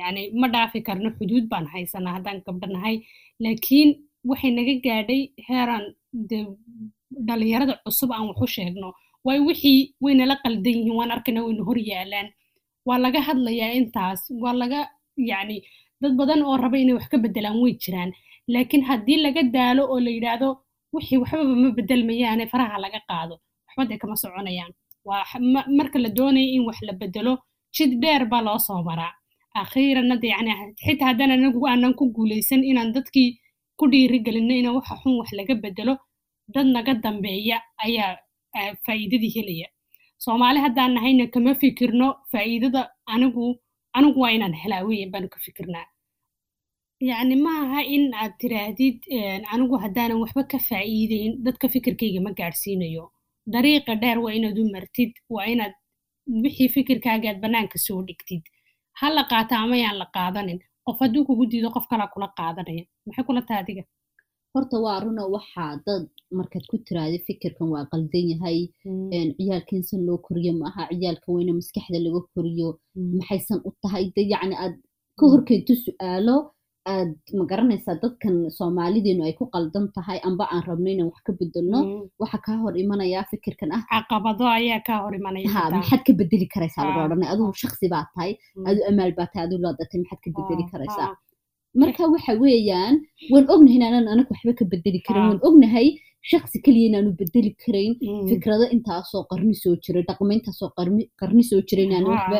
Yani ma dhaafi karno xuduud baan haysanaa haddaan gabdho nahay laakiin waxay naga gaadhay heeraan de dhalinyarada cusub aan waxu sheegno. Waay wixii waynala qaldan yihiin waan arkana wayna hor yaalaan waa laga hadlayaa intaas. Waa laga yani dad badan oo raba inay wax ka bedelaan way jiraan. Laakiin haddii laga daalo oo la yidhaahdo wixii waxbaba ma bedelmayaane faraha laga qaado. Waxba dee kama soconayaan. Waa marka la doonaya in wax la bedelo jid dheer baa loo soo maraa. Akhiiranna de yani xitaa haddaan anagu aanan ku guulaysan inaan dadkii ku dhiirigelinno in waxa xun wax laga bedelo dad naga dambeeya ayaa faa'iidadii helaya soomaali haddaan nahayna kama fikirno faa'iidada anigu anigu waa inaan helaa weyan baanu ka fikirnaa yacni ma aha in aad tiraahdid anigu haddaanan waxba ka faa'iideyn dadka fikirkayga ma gaadhsiinayo dariiqa dheer waa inaad u martid waa inaad wixii fikirkaaga aad bannaanka soo dhigtid. Ha la qaata ama yaan la qaadanin qof hadduu kugu diido qof kalaa kula qaadanaya maxay kula taha adiga? Horta waa runa waxaa dad markaad ku tiraahdo fikirkan waa qaldan yahay. Ciyaalkan san loo koriyo maaha ciyaalka weyne maskaxda laga koriyo. Maxaysan u tahay? De yacni aad ka horkeento su'aalo aad ma garanaysaa dadkan soomaalideenu ay ku qaldan tahay amba aan rabno inaan wax ka bedelno. Waxa kaa hor imanayaa fikirkan ah. Caqabado ayaa kaa hor imanaya ha maxaad ka bedeli karaysaa? Lagu odhanay adigu shaksi baa tahay. Adu amaal baa tahay adu loodatay maxaad ka bedeli karaysaa? marka waxa weeyaan waan ognahay inaanan anaga waxba ka bedeli karin. Waan ognahay shaksi keliya inaanu bedeli karayn fikrado intaasoo qarni soo jira dhaqmo intaasoo qarni soo jira inaanu waxba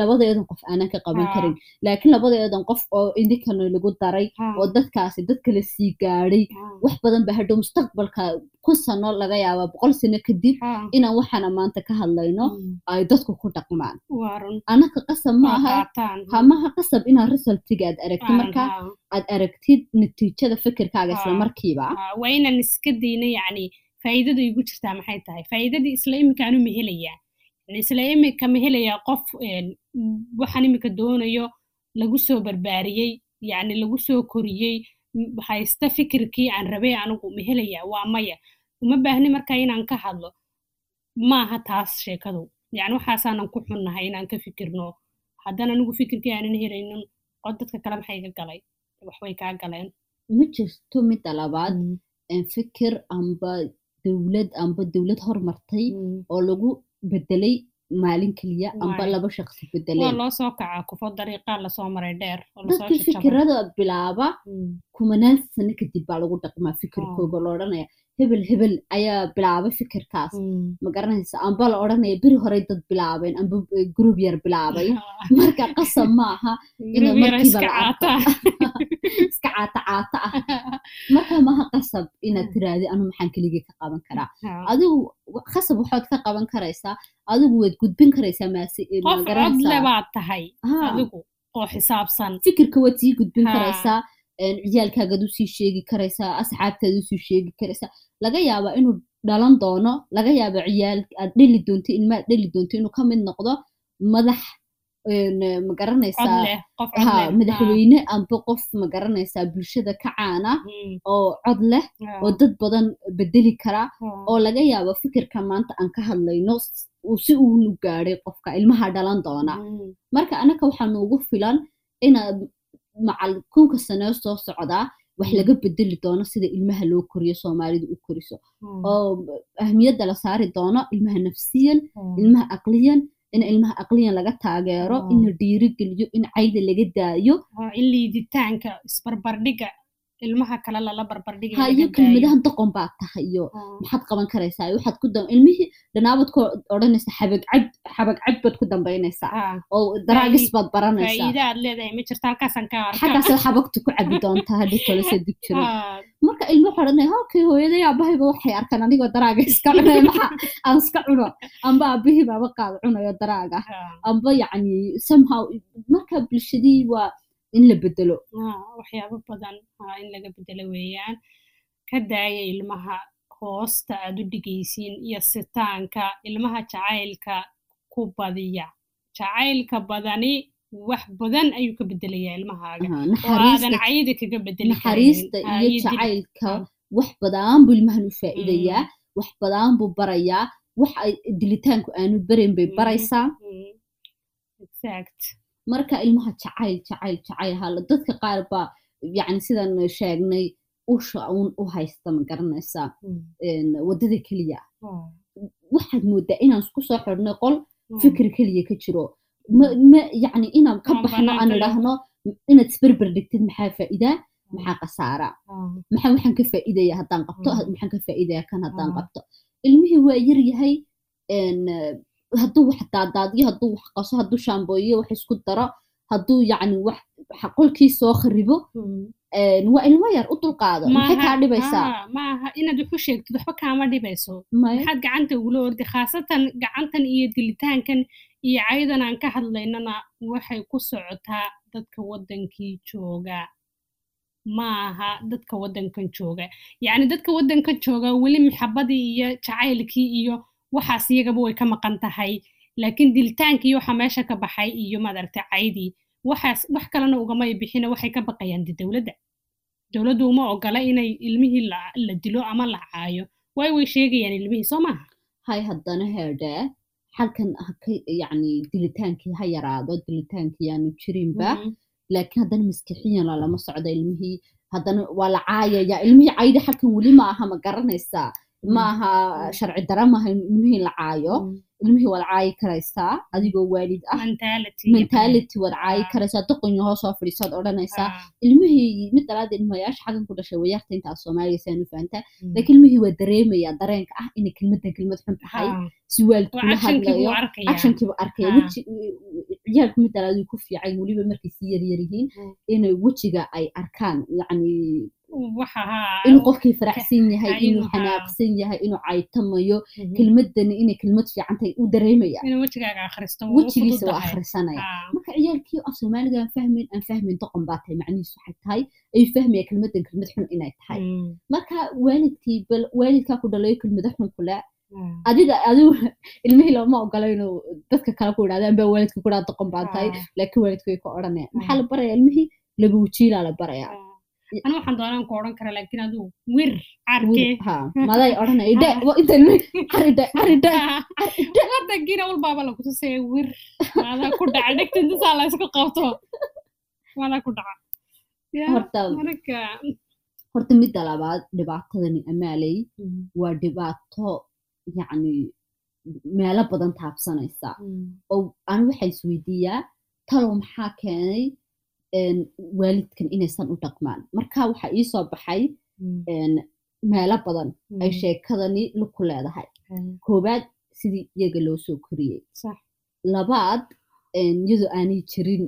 labadeedan qof aanan ka qaban karin laakiin labadeedan qof oo idinkana lagu daray oo dadkaasi dad kala sii gaadhay wax badan ba hadhow mustaqbalka kun sano laga yaabaa boqol sano kadib inaan waxaana maanta ka hadlayno ay dadku ku dhaqmaan anaka qasab maaha hamaha qasab inaad resultiga aad aragtid marka aad aragtid natiijada fikirkaaga isla markiiba waa inaan iska dayno yacni faa'iidada igu jirtaa maxay tahay faa'iidadii isla iminkaanu mahelayaa isla imika ma helayaa qof waxaan imika doonayo lagu soo barbaariyey yacni lagu soo koriyey haysta fikirkii aan rabay anigu ma helayaa waa maya. Uma baahni marka inaan ka hadlo maaha taas sheekadu. Yacni waxaasaanan ku xunnahay inaan ka fikirno. Haddana anigu fikirkii aanan helaynin oo dadka kale maxay ka galay? Waxbay kaa galeen. Ma jirto midda labaad fikir amba dowlad amba dowlad hormartay oo lagu bedelay maalin keliya amba laba shaqsi bedeleen waa loo soo kacaa kufo dariiqaa la soo maray dheer dadka fikirada bilaaba kumanaan sano kadib baa lagu dhaqmaa fikirkooga la odhanaya hebel hebel ayaa bilaabay fikirkaas ma garanaysa amba la odhanaya beri horey dad bilaabeen amba group yar bilaabay marka qasab maaha ina markiiba la arko iska caata caata ah marka maaha qasab inaad tiraahdi anu maxaan keligii ka qaban karaa adigu qasab waxaad ka qaban karaysaa adigu waad gudbin karaysaa qof codle baad tahay adigu oo xisaabsan. Fikirka waad sii gudbin karaysaa ciyaalkaagaad u sii sheegi karaysaa asxaabtaad u sii sheegi karaysaa laga yaabaa inuu dhalan doono laga yaaba ciyaal aad dheli doonto ilmaad dheli doonto inuu ka mid noqdo madax madaxweyne amba qof ma garanaysaa bulshada ka caana oo cod leh oo dad badan bedeli kara oo laga yaabo fikirka maanta aan ka hadlayno si uunu gaadhay qofka ilmaha dhalan doona marka anaka waxaa nuugu filan inaad macal kunka sanee soo socdaa wax laga bedeli doono sida ilmaha loo koriyo soomaalidu u koriso oo ahmiyadda la saari doono ilmaha nafsiyan ilmaha aqliyan in ilmaha aqliyan laga taageero in la dhiirigeliyo in cayda laga daayo. In liiditaanka isbarbardhiga ilmaha kale lala barbardhiga hayo kelmadahan doqon baad tahay iyo maxaad qaban karaysaa waxaad ku ilmihii dhanaabaad ku odhanaysa xabagcad xabagcad baad ku dambaynaysaa oo daraagis baad baranaysaa. Leedahay ma jirta halkaasaan ka arka. Xaggaasaad xabagtu ku cabi doontaa haddii tolese dib jiro. Marka ilmo waxaa odhanaya okay hooyaday aabahayba waxay arkaan anigoo daraaga iska cunaya maxa aan iska cuno? Amba aabahii baaba qaad cunayo daraaga. Amba yacni somehow marka bulshadii waa in la bedelo waxyaabo badan in laga bedelo weeyaan. Ka daaya ilmaha hoosta aad u dhigaysiin iyo sitaanka ilmaha jacaylka ku badiya. Jacaylka badani wax badan ayuu ka bedelayaa ilmahaaga. Oo aadan cayda kaga bedeli naxariista iyo jacaylka wax badan buu ilmahan u faa'iidayaa wax badan buu barayaa wax ay dilitaanku aanu barayn bay baraysaa marka ilmaha jacayl jacayl jacayl hala. Dadka qaar baa yacni sidan sheegnay usha uun u haysta ma garanaysaa waddada keliya. Waxaad moodaa inaan isku soo xidhnay qol fikir keliya ka jiro. Ma yacni inaan ka baxno aan idhaahno inaad isberber dhigtid maxaa faa'iidaa maxaa khasaara? Maxaa waxaan ka faa'iidaya haddaan qabto? Maxaan ka faa'iidaya kan haddaan qabto? Ilmihii waa yar yahay hadduu wax daadaadiyo hadduu wax qaso hadduu shaambooyo wax isku daro hadduu yacni wax qolkii soo kharibo waa ilmo yar u dulqaado. Maxay kaa dhibaysaa maaha inaad waxu sheegtid waxba kaama dhibayso maxaad gacanta ugula ordi khaasatan gacantan iyo dilitaankan iyo cayadan aan ka hadlaynana waxay ku socotaa dadka waddankii jooga. Maaha dadka waddankan jooga. Yacni dadka waddankan jooga weli maxabadii iyo jacaylkii iyo waxaas iyagaba way ka maqan tahay. Laakiin dilitaankii waxa meesha ka baxay iyo maaragtay caydii waxaas wax kalena ugamay bixina waxay ka baqayaan de dowladda. Dowladdu uma ogola inay ilmihii la dilo ama la caayo. Way way sheegayaan ilmihii soo maaha? Hay haddana heedhe halkan yacni dilitaankii ha yaraado dilitaankii aanu jirinba. Laakiin haddana maskixiyan lama socdo ilmihii. Haddana waa la caayaya ilmihii cayda halkan weli ma aha ma garanaysaa ma aha sharci dara maaha ilmihii la caayo ilmihii waad caayi karaysaa adigoo waalid ah. Mentality. Waad caayi karaysaa doqonya hoos soo fadhiisaad odhanaysaa ilmihii mid dalaada ilmayaasha xagan ku dhashay wayarta intaa soomaaliga saan u fahantaa laakiin ilmihii waa dareemaya dareenka ah inay kelmaddan kelmad xun tahay. Si waalid kula hadlayo actionkiibu arkaya ciyaalku mid dalaaduu ku fiican weliba markay sii yaryar yihiin inay wejiga ay arkaan yacni inuu qofkii faraxsan yahay inuu xanaaqsan yahay inuu caytamayo kelmadani inay kelmad fiican tahay uu dareemaya wejigiisa waa akhrisanaya marka ciyaalkii af soomaaliga aan fahmin aan fahmin doqon baa tahay macnihiisu waxay tahay ayuu fahmaya kelmadan kelmad xun inay tahay marka waalidkii bal waalidkaa ku dhalayo kelmado xun kule adiga adigu ilmihii looma ogolo inuu dadka kale ku idhahda anbaa waalidka ku doqon baa tahay laakiin waalidku way odhanaya maxaa la baraya ilmihii laba wajiilaa la baraya anu waxaan doonaan ku odhan kara laakiin adigu wir carkee maday odhanay idhe inta caridhe (laughs) caridhe wadankiina walbaaba lagu tusaya wir. Maadaa ku dhaca dhegta intasaa la isku qabto. Maadaa ku dhaca. Horta midda labaad dhibaatadani amaaley waa dhibaato yacni meelo badan taabsanaysa. Oo ani waxaa isweydiiyaa talow maxaa keenay waalidkan inaysan u dhaqmaan. Marka waxaa ii soo baxay meelo badan ay sheekadani lugku leedahay. Koowaad sidii iyaga loo soo koriyey. Labaad iyadoo aanay jirin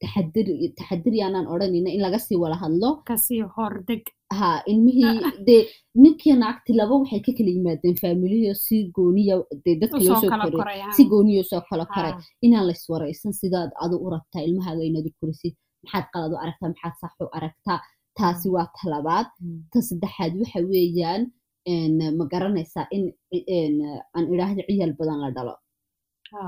taxadir yaanaan odhanayna in laga sii wala hadlo ha ilmihii (laughs) dee ninkii naagti laba waxay ka kala yimaadeen faamiliyo si gooniya dee dadka loo soo koray. si gooniya soo kala koray. Inaan la iswaraysan sidaad adu u rabtaa ilmahaaga inaad u korisid. Maxaad qalad u aragtaa maxaad sax u aragtaa. Taasi waa talabaad ta saddexaad waxa weeyaan ma garanaysaa in aan idhaahdo ciyaal badan la dhalo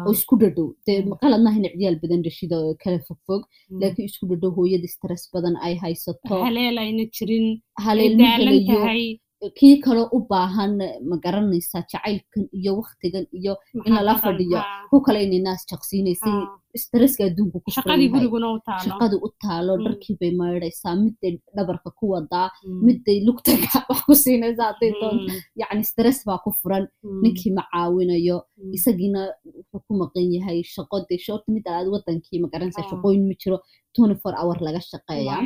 oo isku dhadhow dee qalad maaha in ciyaal badan dhashida kala fogfog laakiin isku dhadhow hooyada stress badan ay haysato kii kaloo u baahan ma garanaysaa jacaylkan iyo waktigan iyo in lala fadhiyo ku kale inay naas jaqsiinaysay stresska adduunku ku u taalo dharkii bay maydhaysaa miday dhabarka ku wadaa miday lugtaga wax ku siinaysaa hadday doonto yacni stress baa ku furan ninkii ma caawinayo isagiina ku maqan yahay shaqo dee shorta mid alaad wadankii ma garanaysaa shaqooyin ma jiro twenty four hour laga shaqeeyaa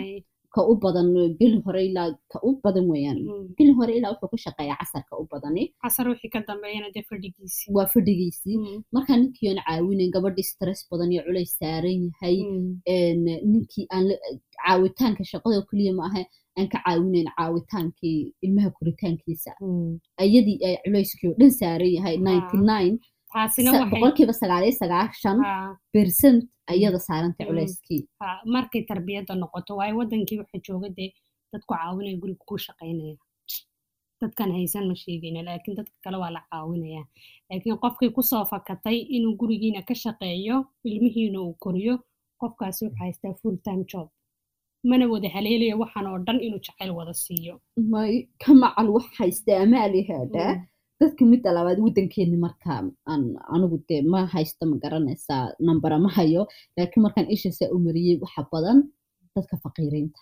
ka u badan geli hore ilaa ka u badan weeyaan geli hore ilaa wuxuu ka shaqeeyaa casarka u badani casar wixii ka dambeeyana dee fadhigiisii waa fadhigiisii marka ninkii aan caawinayn gabadhii stress badan iyo culays saaran yahay ninkii aan caawitaanka shaqada keliya ma aha aan ka caawinayn caawitaankii ilmaha koritaankiisa ayadii ay culayskii oo dhan saaran yahay ninety nine boqolkiiba sagaaliyo sagaashan percent ayada saarantay culayskii markay tarbiyadda noqoto waayo wadankii waxa jooga dee dadku caawinaya guriga ku shaqaynaya dadkan haysan ma sheegayna laakiin dadka kale waa la caawinaya laakiin qofkii ku soo fakatay inuu gurigiina ka shaqeeyo ilmihiina uu koriyo qofkaasi wuxuu haystaa full time job. mana wada haleelaya waxaan oo dhan inuu jacayl wada siiyo may ka macal wax haysta amaali haadhaa dadka midda labaad waddankeeni marka aan anigu dee ma haysto ma garanaysaa nambara ma hayo. Laakiin markaan ishasaa u mariyey waxa badan dadka faqiiriinta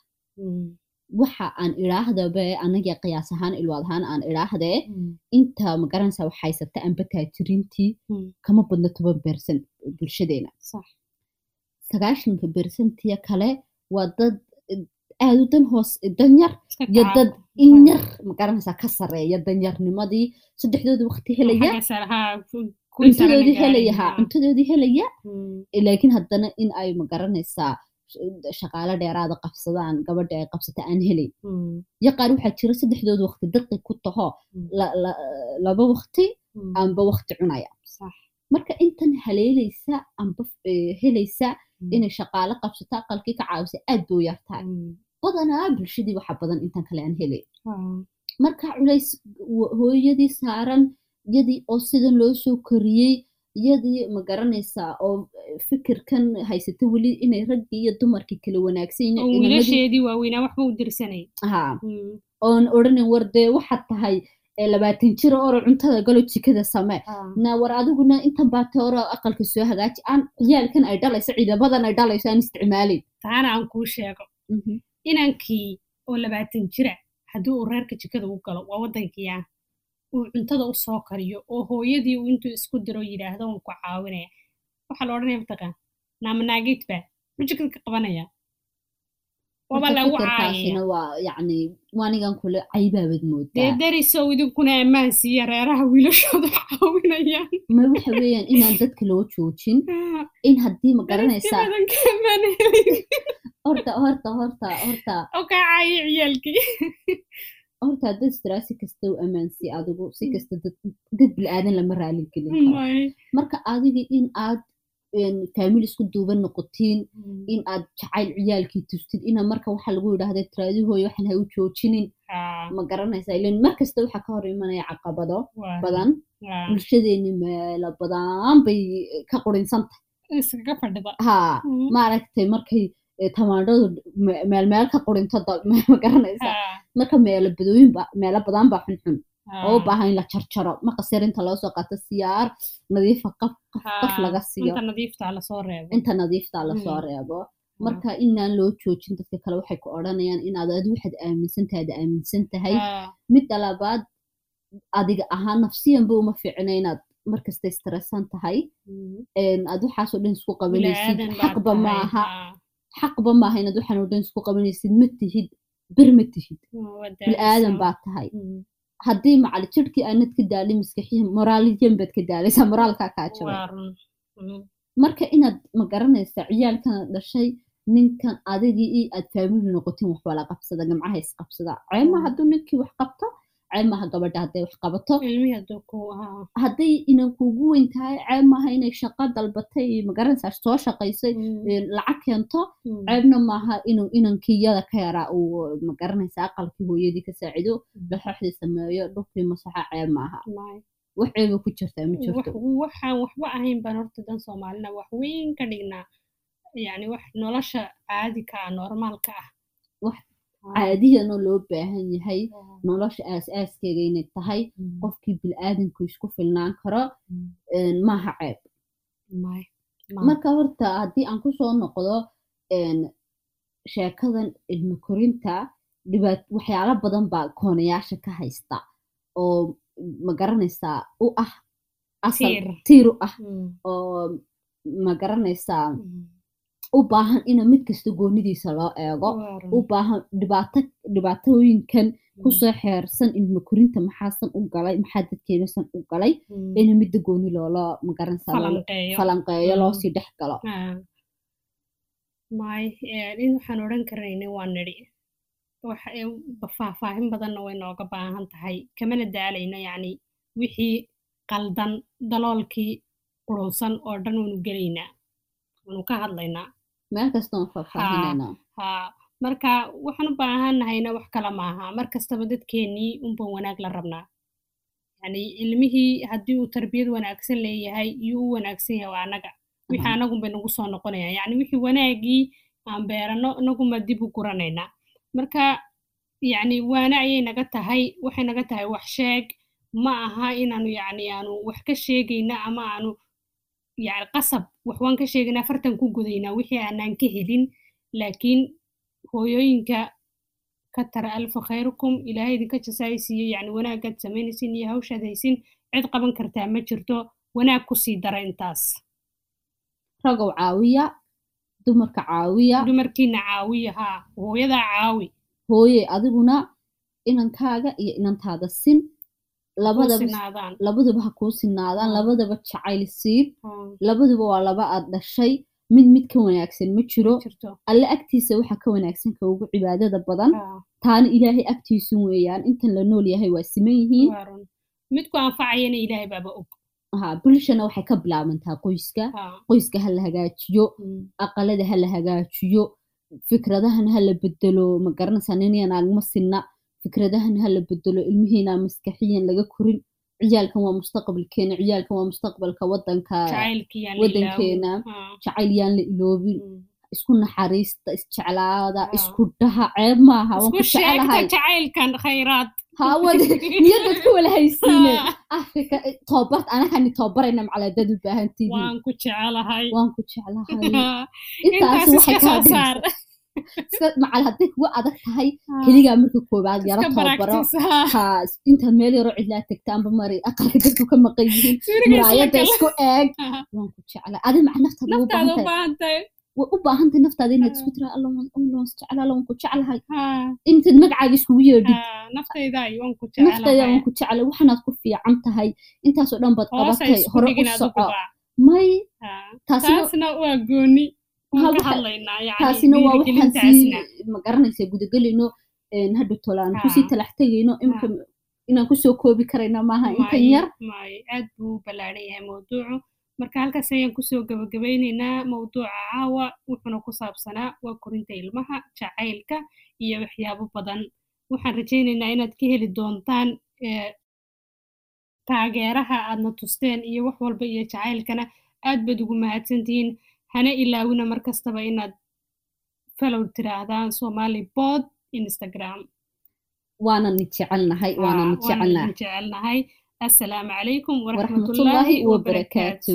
waxa aan idhaahdabe anaga qiyaas ahaan ilwaad ahaan aan idhaahdee inta ma garanaysaa wax haysata anba taajiriintii kama badno toban bercent bulshadeena. Sagaashanka bersentiya kale waa dad aad u dan hoos danyar iyo dad in yar ma garanaysaa ka sareeya danyarnimadii saddexdoodii waqti helaya cuntadoodii helaya ha cuntadoodii helaya laakiin haddana in ay ma garanaysaa shaqaale dheeraada qabsadaan gabadha ay qabsata aan helayn iyo qaar waxaa jira saddexdooda waqti daqi ku taho laba waqti amba waqti cunaya marka intan haleelaysa amba helaysa inay shaqaale qabsato aqalkii ka caawisa aad buu yartahay badanaa bulshadii waxa badan intan kale aan helay marka culays hooyadii saaran yadii oo sidan loo soo koriyey iyadii ma garanaysaa oo fikirkan haysata weli inay raggii iyo dumarkii kala wanaagsan yihiin oo inamadii- wiilasheedii waaweynaa waxba u dirsanay ha Mm. oon odhanin war dee waxaad tahay labaatan jiro oro cuntada galo jikada samee Ah. na war adiguna intan baate oro aqalka soo hagaaji aan ciyaalkan ay dhalayso ciidabadan ay dhalayso aan isticmaalin inankii oo labaatan jira haddii uu reerka jikada u galo waa waddankiia uu cuntada u soo kariyo oo hooyadii uu intuu isku diro yidhaahdo waan ku caawinaya. Waxaa la odhanaya mataqaan naamanaagidba muxuu jikada ka qabanaya. Lagu darisow idinkuna ammaan siiya reeraha wiilashooda (laughs) caawinayaan. Ma waxa weeyaan inaan dadka loo joojin (laughs) in haddii ma garanaysaa (laughs) horta horta horta horta. Oo kaa ciyaalkii (laughs) horta dad istraa si kasta u ammaansi adigu si kasta dad bilaadan lama raali gelin marka adiga in aad faamil isku duuban noqotiin in aad jacayl ciyaalkii tustid ina marka waxa lagu yidhaahda tiraadihooyo waxaan ha u joojinin. Ah, ma garanaysaa ilan mar kasta waxaa ka hor imanaya caqabado badan. Bulshadeeni meelo badan bay ka qurinsan tahay. Iskaga fadhida. Haa Mm. maaragtay markay tamaandhadu me- meel meel ka qurinto da- (laughs) ma garanaysaa Ah, marka meelo badooyin ba meelo badan baa xunxun. Oo u ah. baahan in la jarjaro maqasir inta loo soo qaato siyaar nadiifa qaf qaf qaf Ah, laga siiyo inta nadiifta la soo reebo. Mm. reebo. Marka inaan loo joojin dadka kale waxay ku odhanayaan inaad adi waxaad aaminsan tahay aad aaminsan tahay Ah, midda labaad adiga ahaan nafsiyanba uma fiicna inaad markasta istressan tahay. Mm. een, aad waxaasoo dhan isku qabanaysid xaqba maaha. Ah, xaqba maaha inaad waxaan oo dhan isku qabanaysid ma tihid bir ma tihid bilaadan baad tahay haddii macali jirhkii aanad ka daalin maskaxiyan moraaliyan baad ka daalaysaa moraalkaa kaa jabay marka inaad ma garanaysaa ciyaalkana dhashay ninkan adigii aad faamili noqotin wax wala qabsada gamcaha isqabsada ceema hadduu ninkii wax qabto ceemaha gabadha hadday wax qabato. Hadday inan kuugu weyn tahay ceemaha inay shaqo dalbatay ma garanaysaa soo shaqaysay Mm. lacag keento Mm. ceebna maaha inuu inankii yada ka yaraa uu ma garanaysaa aqalkii hooyadii ka saacido laxooxdii sameeyo dhulkii masaxa ceeb maaha May. wax ceeba ku jirtaa ma jirto. wax- waxaan waxba ahayn baan horta dan soomaalina wax weyn ka dhignaa. Yani wax nolosha caadika ah normaalka ah Caadiyanoo loo baahan yahay Ah. nolosha aas-aaskeega inay tahay qofkii bilaadanku isku filnaan karo maaha ceeb marka horta haddii aan ku soo noqdo sheekadan ilmo korinta waxyaalo badan baa koonayaasha ka haysta oo ma garanaysaa u ah asal Tiir. u ah oo ma garanaysaa Mm. U baahan ina mid kasta goonidiisa loo eego. U baahan dhibaato dhibaatooyinkan ku soo xeersan ilmo korinta maxaasan u galay maxaa dadkeenasan u galay Mm. ina midda gooni loola ma garanaysaa loo- falanqeeyo. falanqeeyo Mm. loosii dhex galo. May eh, in waxaan odhan karaynay waa nidhi. Eh, faahfaahin badanna way nooga baahan tahay. Kamana daalayno yacni wixii qaldan daloolkii qurunsan oo dhan waynu gelaynaa waynu ka hadlaynaa meel kasta oon faahfaahinayna marka waxaan u baahannahayna wax kale maaha. Mar kastaba dadkeennii unban wanaag la rabnaa. Yacni ilmihii haddii uu tarbiyad wanaagsan leeyahay iyo u wanaagsan yahay waa annaga wixii Aha. anagun bay nagu soo noqonayaan. Yacni wixii wanaagii aan beerano inaguma dib u guranaynaa marka yacni waana ayay naga tahay waxay naga tahay wax sheeg. Ma aha inaanu yacni aanu wax ka sheegayna ama aanu yacni qasab wax waan ka sheegaynaa fartan ku gudaynaa wixii aanaan ka helin laakiin hooyooyinka ka tara alfa khayrukum ilaahay idinka jasaaysiiyo yacni wanaagaad samaynaysin iyo hawshaad haysin cid qaban kartaa ma jirto wanaag ku sii dara intaas ragow caawiya dumarka caawiya dumarkiina caawiya haa hooyadaa caawi hooye adiguna inankaaga iyo inantaada sin labaduba ha kuu sinaadaan Mm. labadaba jacayl siib labaduba waa laba aad dhashay mid mid ka wanaagsan ma jiro. Alle agtiisa waxa ka wanaagsan ka ugu cibaadada badan. Taana ilaahay agtiisu weeyaan intan la nool yahay waa siman yihiin. Bulshana waxay ka bilaabantaa qoyska. Qoyska ha la hagaajiyo hmm, aqalada ha la hagaajiyo fikradahan ha la bedelo ma garanaysaa nin iyo naagma sinna fikradahan ha la bedelo ilmihiina maskaxiyan laga korin. Ciyaalkan waa mustaqbalkeena ciyaalkan waa mustaqbalka wadanka wadankeena jacayl yaan la iloobin. Isku naxariista isjeclaada isku dhaha ceeb maaha waan ku jecelahay jacaylkan khayraad. Hawad (laughs) niyadad ku wala haysiine. Afrika toobart anakani toobarayna macalaadad u baahantihiin waan ku jeclahay. Intaas waxay kaa macal hadday kugu adag tahay keligaa marka koowaad yaro toobaro intaad meel yaroo cidlaa tagta amba mari aqalka dadku ka maqan yihiin muraayada isku eeg waan ku jeclay adi maca naftaada u baahantahay way u baahantahay naftaada inaad isku tira alloon jeclaa waan ku jeclahay intaad magacaaga iskugu yeedhid naftayda waan ku jeclay waxanaad ku fiican tahay intaasoo dhan baad qabatay hore u soco may taasina waa gooni taasina waa waxaan sii magaranaysa gudagelayno hadhu tolaan ku sii talax tegayno imika inaan ku soo koobi karayna maaha intan yar. aad buu ballaaran yahay mawduucu. Marka halkaas ayaan ku soo gabagabaynaynaa mawduuca caawa wuxuuna ku saabsanaa waa korinta ilmaha jacaylka iyo waxyaabo badan. Waxaan rajaynaynaa inaad ka heli doontaan taageeraha aadna tusteen iyo wax walba iyo jacaylkana aad baad ugu mahadsantihiin hana ilaawina mar kastaba inaad falow tiraahdaan somali bod instagram. Waana ni jecelnahay waana ni jecelnahay jecelnahay assalaamu calaykum waraxmatullaahi wabarakaatu